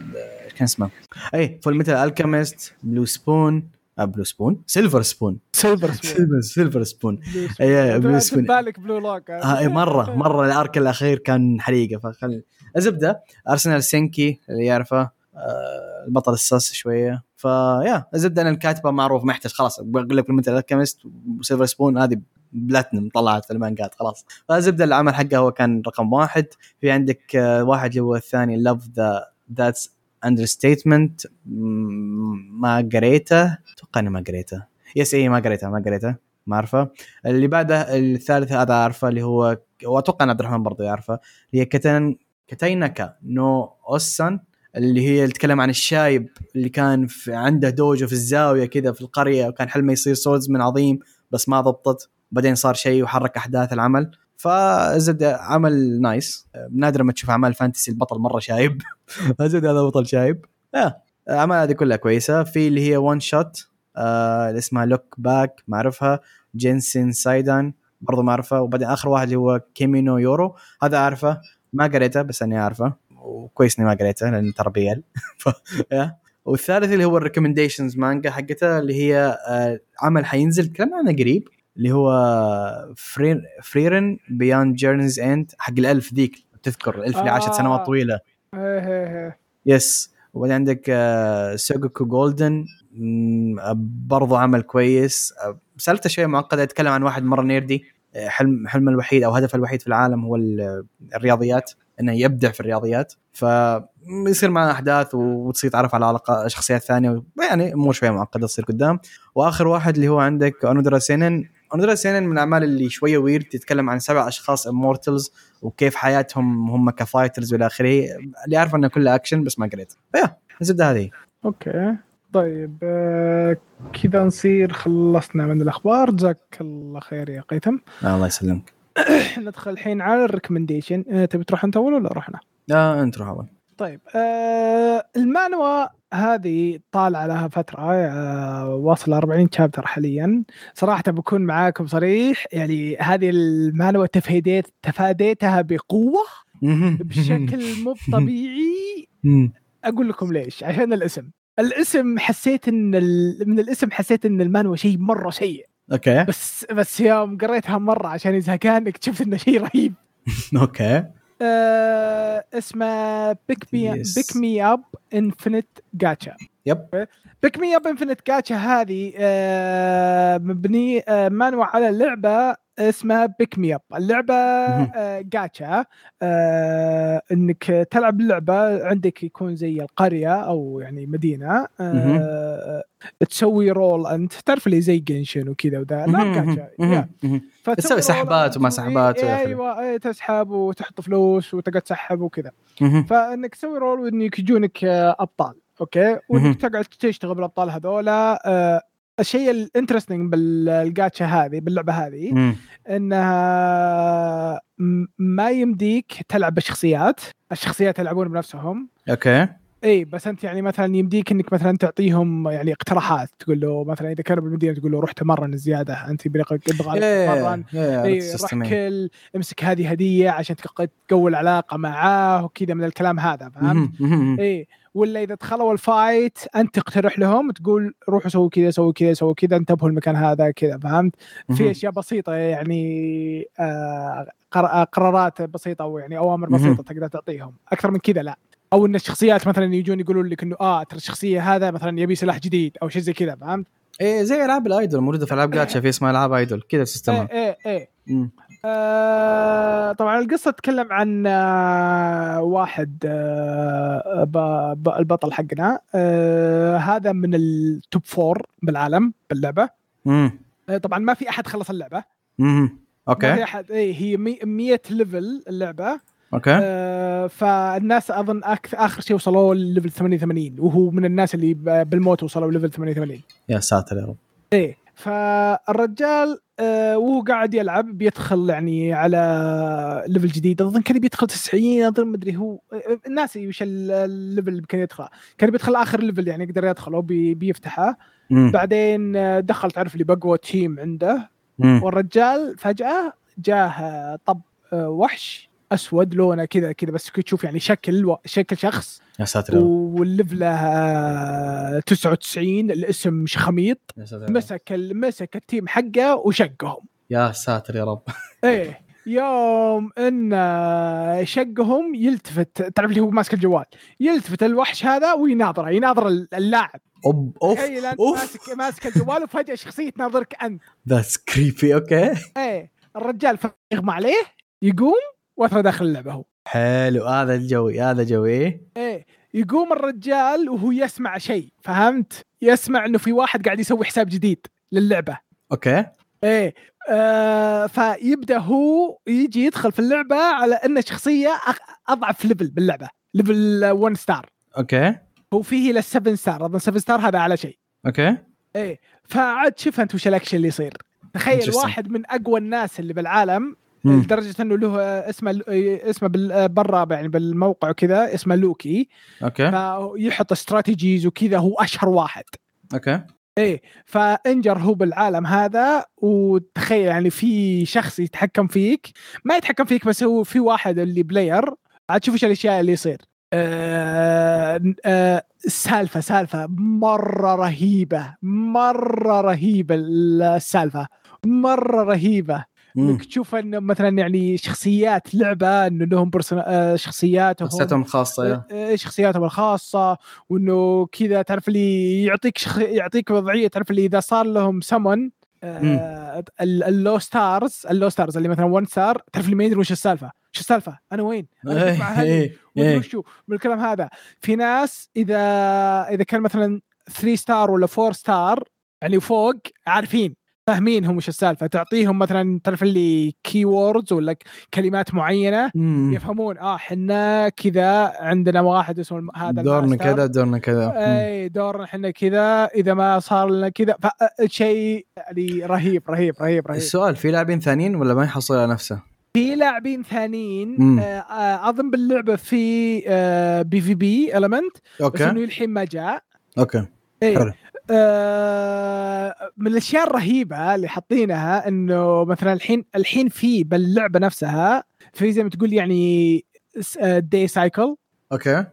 كان اسمه اي Fullmetal Alchemist Blue Spoon آه Blue Spoon Silver Spoon Silver Spoon Silver Spoon إيه، Blue Spoon. بالك Blue Lock آه. إيه، مرة مرة ال arc الأخير كان حريقة فخل الزبدة ارسنال سينكي اللي يعرفه. آه البطل الساس شوية. فيا الزبدة أن الكاتبة معروف ما يحتاج خلاص بقول لك Fullmetal Alchemist و Silver Spoon هذه بلاتنم طلعت في المانجات خلاص. فالزبدة العمل حقه هو كان رقم واحد. في عندك آه واحد اللي هو الثاني Love the That's Understatement ما قريته. أتوقع إني ما قريته. yes اي ما قريته ما قريته. ما أعرفه. اللي بعده الثالث هذا أعرفه اللي هو وأتوقع إن عبد الرحمن برضه يعرفه اللي هي كتن كتينكا نو أوسان. اللي هي تتكلم عن الشايب اللي كان في عنده دوجو في الزاوية كذا في القرية وكان حلمه يصير swordsman عظيم بس ما ضبطت. بعدين صار شيء وحرك أحداث العمل. فزد عمل nice. نادرا ما تشوف أعمال fantasy البطل مرة شايب. <laughs> زد هذا بطل شايب. آه. الأعمال هذه كلها كويسة. في اللي هي one shot آه اللي اسمها Look Back ما أعرفها. جينسن سايدان برضو ما اعرفه وبعدين آخر واحد اللي هو كيمينو يورو هذا أعرفه. ما قريته بس إني أعرفه. وكويس إني ما قريته لأن ترى BL. <laughs> والثالث اللي هو ال recommendations مانجا حقته اللي هي آه، عمل حينزل تكلمنا عنه قريب اللي هو فرين Frieren Beyond Journey's End حق ال elf ذيك تذكر ال elf اللي عاشت آه. سنوات طويله إيه إيه. yes وبعدين عندك آه، سوجوكو جولدن آه، برضو عمل كويس آه، سالفته شوية معقدة يتكلم عن واحد مرة nerdy آه، حلم حلمه الوحيد أو هدفه الوحيد في العالم هو ال- الرياضيات إنه يبدع في الرياضيات فيصير معاه أحداث وتصير يتعرف على علاقة شخصيات ثانية يعني أمور شوية معقدة تصير قدام. وآخر واحد اللي هو عندك أونودرا سينن. أونودرا سينن من الأعمال اللي شوية weird تتكلم عن سبع أشخاص immortals وكيف حياتهم هم ك fighters والى آخره. اللي اعرف إنه كله اكشن بس ما قريت. فيا الزبدة هذه. أوكي. طيب آه، كذا نصير خلصنا من الأخبار. جزاك الله خير يا قيثم. الله يسلمك. <coughs> ندخل الحين على ال recommendation آه، تبي تروح أنت أول ولا أروح أنا؟ لا أنت روح أول. طيب آه المانوا هذه طالعة لها فترة آه واصلة 40 chapter حاليا. صراحة بكون معاكم صريح يعني هذه المانوا تفاديت تفاديتها بقوة بشكل <laughs> مو طبيعي. أقول لكم ليش عشان الاسم. الاسم حسيت إن ال... من الاسم حسيت إن المانوا شيء مرة سيء. أوكي. بس بس يوم قريتها مرة عشان زهقان اكتشفت إنه شيء رهيب. <laughs> أوكي. آه اسمه Pick Me. Pick Me Up Infinite Gacha yep Pick Me Up Infinite Gacha هذه آه مبني آه مانوى على لعبة اسمها Pick Me Up اللعبة مهم. آه جاتشا آه إنك تلعب اللعبة عندك يكون زي القرية أو يعني مدينة. آه تسوي roll أنت تعرف اللي زي جنشن وكذا وذا. لا جاتشا تسوي سحبات وما سحبات إيه،. أيوه إيه، تسحب وتحط فلوس وتقعد تسحب وكذا. فإنك تسوي roll وإنك يجونك آه، أبطال أوكي. وإنك تقعد تشتغل بالأبطال هذولا آه، الشيء ال interesting بال gacha هذه باللعبة هذه. إنها ما يمديك تلعب بالشخصيات الشخصيات يلعبون بنفسهم أوكي اي بس أنت يعني مثلا يمديك إنك مثلا تعطيهم يعني اقتراحات تقول له مثلا إذا كان بالمدينة تقول له روح تمرن زيادة أنت يبغى تتمرن إيه، اي ال system، روح إيه. كل امسك هذه هدية عشان تق- تقوي العلاقة معاه وكذا من الكلام هذا فهمت؟ اي ولا إذا دخلوا ال fight أنت تقترح لهم تقول روحوا سووا كذا سووا كذا سووا كذا انتبهوا المكان هذا كذا فهمت؟ في. أشياء بسيطة يعني آه قر- قرارات بسيطة أو يعني أوامر. بسيطة تقدر تعطيهم أكثر من كذا لا أو إن الشخصيات مثلا يجون يقولون لك إنه آه ترى الشخصية هذا مثلا يبي سلاح جديد أو شيء زي كذا فهمت؟ إيه زي ألعاب ال idol موجودة في ألعاب جاتشا في اسمها ألعاب idol كذا system ها إيه إيه مم. آه طبعا القصة تتكلم عن آه واحد آه ب- ب- البطل حقنا آه هذا من ال top four بالعالم باللعبة. آه طبعا ما في أحد خلص اللعبة مم. ما في أوكي أحد اي هي 100 level اللعبة أوكي. آه فالناس أظن أك- آخر شيء وصلوا level 88 وهو من الناس اللي بالموت وصلوا level 88 يا ساتر يا رب. إيه فالرجال آه وهو قاعد يلعب بيدخل يعني على level جديد. أظن كان بيدخل 90 أظن مدري هو آه، ناسي وش ال- ال level اللي كان يدخله كان بيدخل آخر level يعني يقدر يدخله بي بيفتحه. مم. بعدين آه، دخل تعرف اللي بقوى team عنده. مم. والرجال فجأة جاه آه، طب آه، وحش. أسود لونه كذا كذا بس تشوف يعني شكل و- شكل شخص. يا ساتر وال level ه آه، 99 الاسم شخميط يا ساتر. مسك ال- مسك ال team حقه وشقهم. يا ساتر يا رب. <laughs> إيه يوم إن شقهم يلتفت تعرف اللي هو ماسك الجوال يلتفت الوحش هذا ويناظره يناظر اللاعب. أوب أوف انت أوف. ماسك ماسك الجوال وفجأة شخصية تناظرك أنت. that's creepy أوكي. إيه الرجال ف- يغمى عليه يقوم وترى داخل اللعبة هو. حلو هذا الجو هذا جوي. إيه يقوم الرجال وهو يسمع شيء فهمت؟ يسمع إنه في واحد قاعد يسوي حساب جديد للعبة. أوكي. إيه آه فيبدأ هو يجي يدخل في اللعبة على إنه شخصية أخ- أضعف level باللعبة level 1 star أوكي. هو فيه إلى 7 star أظن 7 star هذا أعلى شيء. أوكي. إيه فعاد شوف انت وش الأكشن اللي يصير. تخيل. واحد من أقوى الناس اللي بالعالم مم. لدرجة إنه له اسمه اسمه بال- برا يعني بالموقع وكذا اسمه لوكي. أوكي. فيحط strategies وكذا هو أشهر واحد. أوكي. إيه فإنجر هو بالعالم هذا وتخيل يعني في شخص يتحكم فيك. ما يتحكم فيك بس هو في واحد اللي player عاد تشوف إيش الأشياء اللي يصير. آه آه السالفه سالفة مرة رهيبة مرة رهيبة السالفة مرة رهيبة. انك تشوف انه مثلا يعني شخصيات لعبة انه لهم person... آه شخصياتهم شخصيتهم الخاصه يا. آه، شخصياتهم الخاصة وأنه كذا تعرف اللي يعطيك شخ... يعطيك وضعية تعرف اللي إذا صار لهم سمون آه ال- ال low stars ال low stars اللي مثلا 1 star تعرف اللي ما يدري وش السالفة. شو السالفة؟ أنا وين؟ أنا كنت مع إيه، إيه. من الكلام هذا. في ناس إذا إذا كان مثلا 3 star ولا 4 star يعني فوق عارفين. فاهمين هم وش السالفة تعطيهم مثلا تعرف اللي key words ولا كلمات معينة مم. يفهمون آه حنا كذا عندنا واحد اسمه هذا دورنا. كذا دورنا كذا. اي دورنا إحنا كذا إذا ما صار لنا كذا فشيء يعني رهيب رهيب رهيب رهيب السؤال في لاعبين ثانيين ولا ما يحصل على نفسه؟ في لاعبين ثانيين. آه آه أظن باللعبة في آه PvP element بس أوكي إنه الحين ما جاء أوكي إيه. حلو آه من الأشياء الرهيبة اللي حاطينها إنه مثلا الحين الحين في باللعبة نفسها في زي ما تقول يعني day cycle أوكي.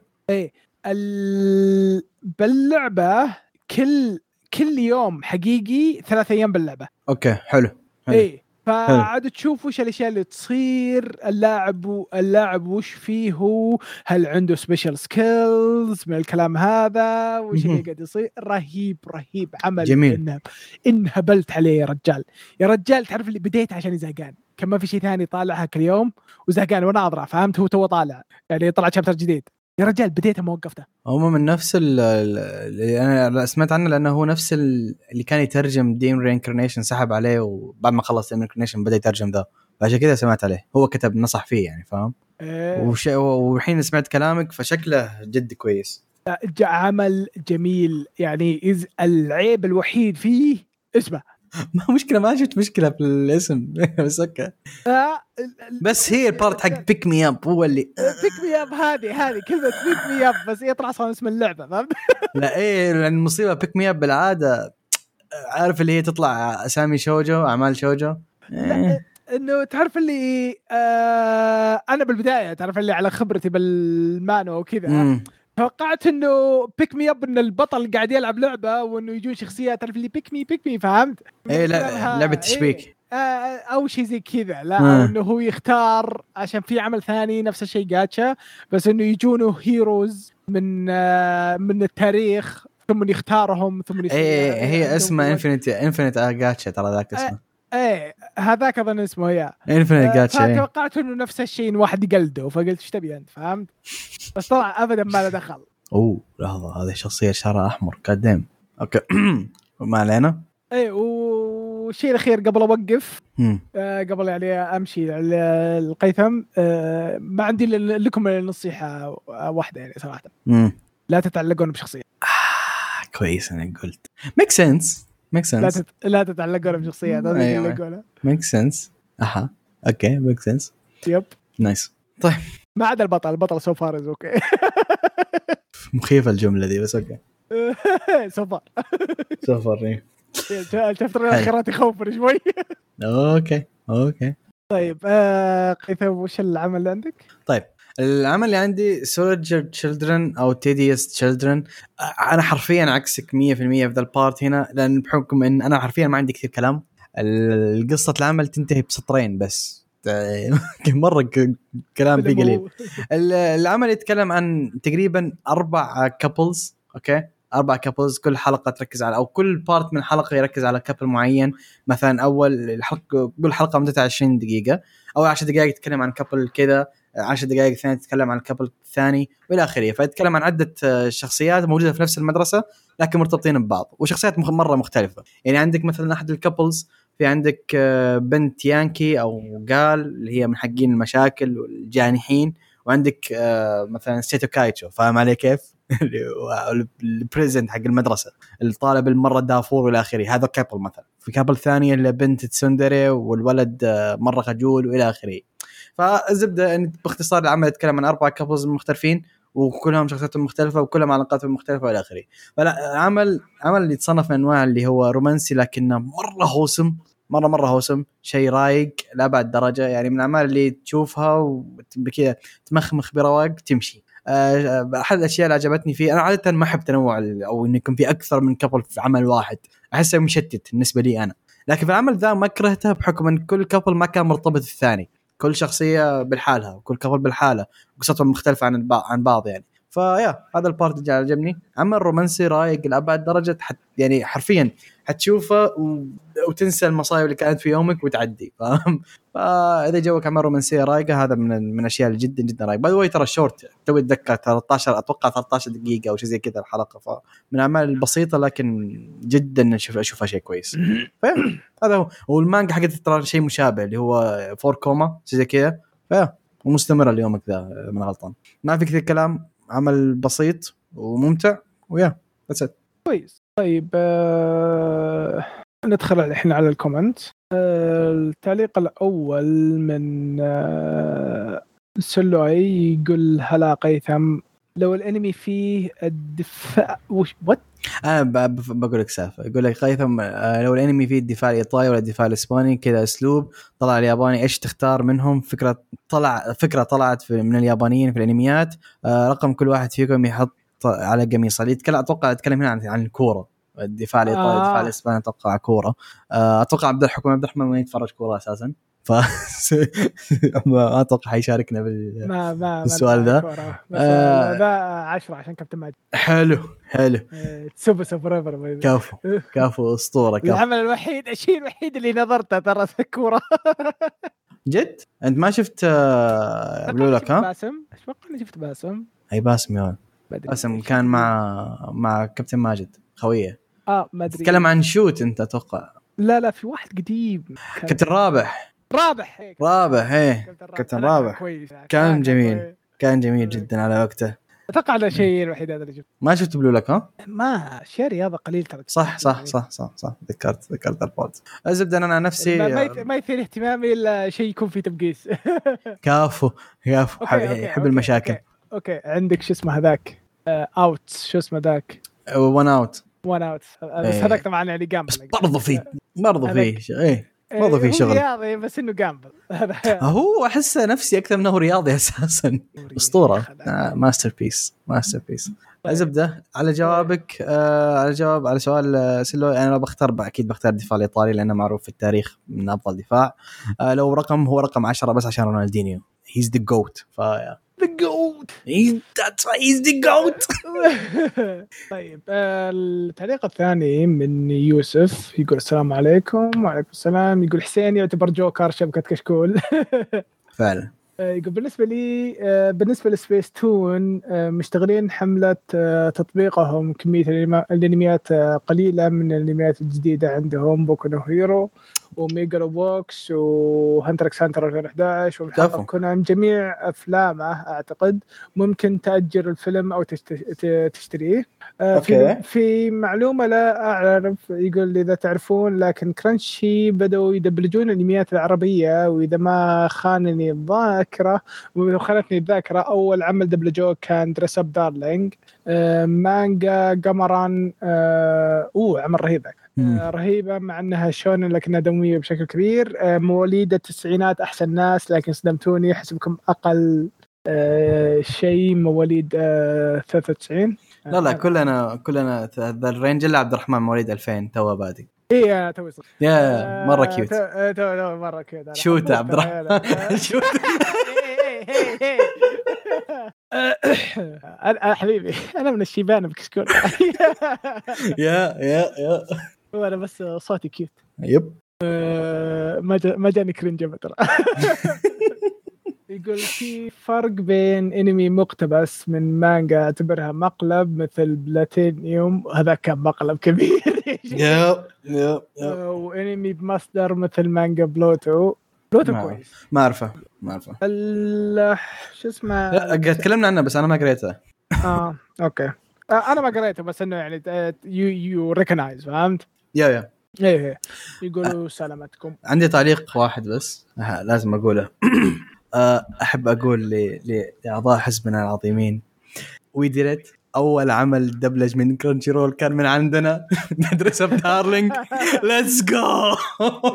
ال... باللعبة كل كل يوم حقيقي ثلاث أيام باللعبة. أوكي حلو حلو. اي فعاد تشوف وش الأشياء اللي تصير اللاعب اللاعب وش فيه هو هل عنده special skills من الكلام هذا وش اللي. قاعد يصير. رهيب رهيب عمل جميل. إنه إنهبلت عليه يا رجال. يا رجال تعرف اللي بديت عشان زهقان كان ما في شيء ثاني طالعها كل يوم وزهقان وأنا اضرع فهمت؟ هو تو طالع. يعني طلع chapter جديد. يا رجال بديته ما وقفته هم من نفس ال- ال- اللي أنا سمعت عنه لأنه هو نفس ال- اللي كان يترجم damn reincarnation سحب عليه وبعد ما خلص damn reincarnation بدأ يترجم ذا فعشان كذا سمعت عليه. هو كتب نصح فيه يعني فاهم؟ إيه. وش... والحين سمعت كلامك فشكله جد كويس. عمل جميل. يعني is العيب الوحيد فيه اسمه <laughs> ما مشكلة ما شفت مشكلة في الاسم <laughs> بس okay آه بس هي ال part حق Pick Me Up هو اللي Pick Me Up هذه هذه كلمة Pick Me Up بس يطلع أصلا اسم اللعبة فهمت؟ <laughs> لا إيه لأن المصيبة Pick Me Up بالعادة عارف اللي هي تطلع أسامي shoujo أعمال shoujo إيه. إنه تعرف اللي آه أنا بالبداية تعرف اللي على خبرتي بالمانهوا وكذا. توقعت إنه Pick Me Up إن البطل قاعد يلعب لعبة وإنه يجون شخصيات تعرف اللي pick me pick me فهمت؟ إيه لا لعبة إيه. تشبيك آه، أو شيء زي كذا لا آه. إنه هو يختار عشان في عمل ثاني نفس الشيء جاتشا بس إنه يجونه heroes من آه، من التاريخ ثم يختارهم ثم يصير إيه هي قوة. Infinite Infinite Gacha ترى ذاك اسمه إيه هذاك أظن اسمه يا. Infinite Gacha. فتوقعت إنه نفس الشيء إن واحد يقلده فقلت إيش تبي أنت فهمت؟ بس طلع ابدا ما له دخل. أوه لحظة هذه شخصية شعرها أحمر قدام okay. <clears throat> ما علينا. إيه والشيء الأخير قبل أوقف. آه، قبل يعني أمشي على القيثم آه، ما عندي لكم نصيحه واحدة يعني صراحة. مم. لا تتعلقون بشخصية. آه كويس إنك قلت. make sense make لا sense تت... لا بشخصيات أيوة. يقوله make sense أها. okay make sense yep. nice ما عدا البطل البطل so far okay مخيفة الجملة دي بس okay. so far so far إيه. شفت الاخيرات يخوفني شوي. okay okay. طيب آه، قيثم وش العمل اللي عندك؟ طيب. العمل اللي عندي Tsurezure Children أو Tsuredure Children أنا حرفيا عكسك 100% في ذا ال part هنا لأن بحكم إن أنا حرفيا ما عندي كثير كلام. قصة العمل تنتهي بسطرين بس. <laughs> مرة كلام فيه قليل. <laughs> ال- العمل يتكلم عن تقريبا أربع couples okay؟ أربع couples كل حلقة تركز على أو كل part من حلقه يركز على couple معين. مثلا أول الحلقة كل حلقة مدتها 20 دقيقة اول 10 دقائق يتكلم عن couple كذا 10 دقائق ثانية تتكلم عن ال couple الثاني والى آخره. فيتكلم عن عدة آه، شخصيات موجودة في نفس المدرسة لكن مرتبطين ببعض وشخصيات مرة مختلفة. يعني عندك مثلا أحد ال couples في عندك آه، بنت yankee أو gal اللي هي من حقين المشاكل والجانحين وعندك آه، مثلا seito kaichou فاهم علي كيف؟ <laughs> ال president حق المدرسة الطالب المرة دافور والى آخره. هذا couple مثلا. في couple ثانية اللي بنت tsundere والولد مرة خجول والى آخره. فالزبدة ان باختصار العمل يتكلم عن أربع couples مختلفين وكلهم شخصياتهم مختلفة وكلهم علاقاتهم مختلفة والى آخره. فلا عمل عمل اللي يتصنف من أنواع اللي هو رومانسي لكنه مرة wholesome مرة مرة wholesome شيء رايق لابعد درجة. يعني من الأعمال اللي تشوفها وكذا تمخمخ برواق تمشي. آه، أحد الأشياء اللي عجبتني فيه أنا عادة ما أحب تنوع أو إنه يكون في أكثر من couple في عمل واحد. أحسه مشتت بالنسبة لي أنا. لكن في العمل ذا ما كرهته بحكم إن كل couple ما كان مرتبط الثاني كل شخصية بالحالها وكل couple بالحاله قصتهم مختلفة عن عن بعض يعني. ف yeah هذا ال part اللي عجبني أما الرومانسي رايق لأبعد درجة حت يعني حرفيا حتشوفه و... وتنسى المصايب اللي كانت في يومك وتعدي فاهم؟ <laughs> فإذا جوك عمل رومانسيه رايقة هذا من من الأشياء اللي جدا جدا رايقة. باي ترى شورت توي اتذكر 13 أتوقع 13 دقيقة أو شيء زي كذا الحلقة فمن الأعمال البسيطة لكن جدا أشوف أشوفها شيء كويس. <laughs> هذا هو. والمانجا حقت ترى شيء مشابه اللي هو four koma شيء زي كذا. ومستمره اليومك ذا من غلطان. ما في كثير كلام عمل بسيط وممتع و yeah that's كويس. طيب آه ندخل الحين على ال comment. آه التعليق الأول من آه سلوي يقول هلا قيثم لو الأنمي فيه الدفاع وش وات أنا بقول لك سالفة. يقول لك قيثم آه، لو الأنمي فيه الدفاع الإيطالي ولا الدفاع الإسباني كذا أسلوب. طلع الياباني إيش تختار منهم؟ فكرة طلع فكرة طلعت من اليابانيين في الأنميات. آه، رقم كل واحد فيكم يحط على قميصه اللي يتكلم أتوقع يتكلم هنا عن عن الكوره الدفاع الإيطالي آه. الدفاع الإسباني أتوقع كورة. آه، أتوقع عبد الحكم عبد الرحمن ما يتفرج كورة أساسا. ف <laughs> ما أتوقع حيشاركنا بال ما ما ما السؤال ذا؟ آه. آه. ذا 10 عشان كابتن ماجد. حلو حلو. super super ever كفو كفو أسطورة كفو. العمل الوحيد الشيء الوحيد اللي نظرته ترى كوره <laughs> جد؟ أنت ما شفت آه، بلو لك ها؟ باسم. أتوقع إني شفت باسم. أي باسم يا ولد. باسم كان مع مع كابتن ماجد خويه آه ما أدري. تتكلم عن شوت أنت أتوقع. لا لا في واحد قديم. كابتن رابح. رابح هيك. رابح إيه. كابتن رابح. كويس. كان جميل. كان جميل جدا على وقته. أتوقع هذا الشيء الوحيد هذا اللي شفته. ما شفت Blue Lock ها؟ ما شيء رياضة قليل ترى. صح صح صح صح صح. ذكرت ذكرت البود الزبدة أنا نفسي ما, ما, يث- ما يثير اهتمامي إلا شيء يكون فيه تبقيس. كافو كافو. okay، okay، يحب okay، المشاكل. okay. okay عندك شو اسمه هذاك؟ Out شو اسمه ذاك؟ One Out One Out بس إيه. هذاك طبعا يعني gamble بس برضو في برضو في. ش- إيه برضو في شغل. رياضي بس إنه gamble هذا. هو احسه نفسي أكثر من هو رياضي <laughs> أساسا. أسطورة. آه masterpiece masterpiece الزبده على جوابك آه على جواب على سؤال آه، سلو أنا لو بختار أكيد بختار الدفاع الإيطالي لأنه معروف في التاريخ من أفضل دفاع. آه لو رقم هو رقم 10 بس عشان رونالدينيو. he's the GOAT the GOAT he's the GOAT طيب التعليق الثاني من يوسف يقول السلام عليكم. وعليكم السلام. يقول حسين يعتبر جوكر شبكة كشكول. <laughs> فعلا. يقول بالنسبة لي بالنسبة لسبيس تون مشتغلين حملة تطبيقهم كمية الأنميات قليلة من الأنميات الجديدة عندهم Boku Hero و Megalo Box و Hunter x Hunter 2011 كفو. ومحقق كونان جميع أفلامه أعتقد ممكن تأجر الفيلم أو تشتريه آه، في. في معلومة لا أعرف يقول إذا تعرفون لكن Crunchy بدأوا يدبلجون الأنميات العربية وإذا ما خانني الذاكرة خانتني الذاكرة أول عمل دبلجوه كان Dress-Up Darling مانجا قمران آه، أوه عمل رهيب رهيبة مع إنها شونن لكنها دموية بشكل كبير. آه، مواليد التسعينات أحسن ناس لكن صدمتوني أحسبكم أقل آه، شيء مواليد آه، 93 لا لا كلنا كلنا ذا ال range إلا عبد الرحمن مواليد 2000 توه بادي اي توي صغير. يا مرة آه، cute تو- آه، مره cute صوت عبد الرحمن. <laughs> صوت. <laughs> أنا حبيبي أنا من الشيبان بكشكول <laughs> yeah yeah yeah. وأنا بس صوتي cute yep. آه، ما ما جاني cringe ترى. <laughs> يقول في فرق بين انمي مقتبس من مانجا أعتبرها مقلب مثل بلاتينيوم هذا كان مقلب كبير. yep yep yep. آه، وانمي بمصدر مثل مانجا بلوتو بلوتو. كويس. ما أعرفه ما أعرفه. ال- شو اسمه؟ لا تكلمنا عنه بس أنا ما قريته. آه okay. آه أنا ما قريته بس إنه يعني you you recognize فهمت؟ yeah yeah. إيه إيه. يقولوا سلامتكم. عندي تعليق واحد بس. أه، لازم أقوله. <clears throat> أه، أحب أقول لأعضاء حزبنا العظيمين. وي ديد أول عمل دبلج من كرنشي رول كان من عندنا. <laughs> مدرسة بدارلينج ليتس جو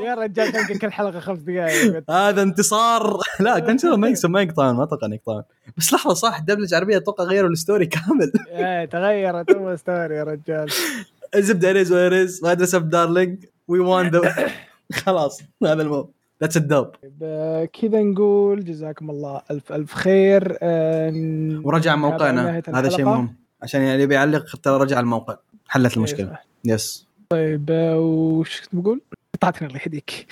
يا رجال تلقى كل حلقة خمس دقائق هذا انتصار. <laughs> لا <laughs> كرنشي رول ما يقص- ما يقطعون ما أتوقع يقطعون. بس لحظة صح دبلج عربية أتوقع غيروا الستوري كامل. إيه تغيرت تو ستوري يا رجال. الزبده اريز واريز مدرسه بدارلينج وي وان ذا خلاص هذا الموضوع ذاتس الدوب ب- كذا نقول جزاكم الله الف ألف خير. آه، ورجع هذا موقعنا. هذا شيء. مهم. عشان يعني اللي بيعلق ترى رجع الموقع. حلت المشكلة. إيه، يس طيب آه، وش كنت بقول؟ قطعتني الله يهديك.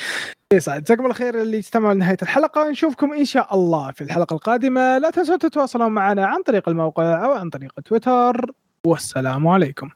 يسعد جزاكم الله خير اللي استمعوا لنهاية الحلقة. نشوفكم إن شاء الله في الحلقة القادمة. لا تنسوا تتواصلون معنا عن طريق الموقع أو عن طريق تويتر. والسلام عليكم.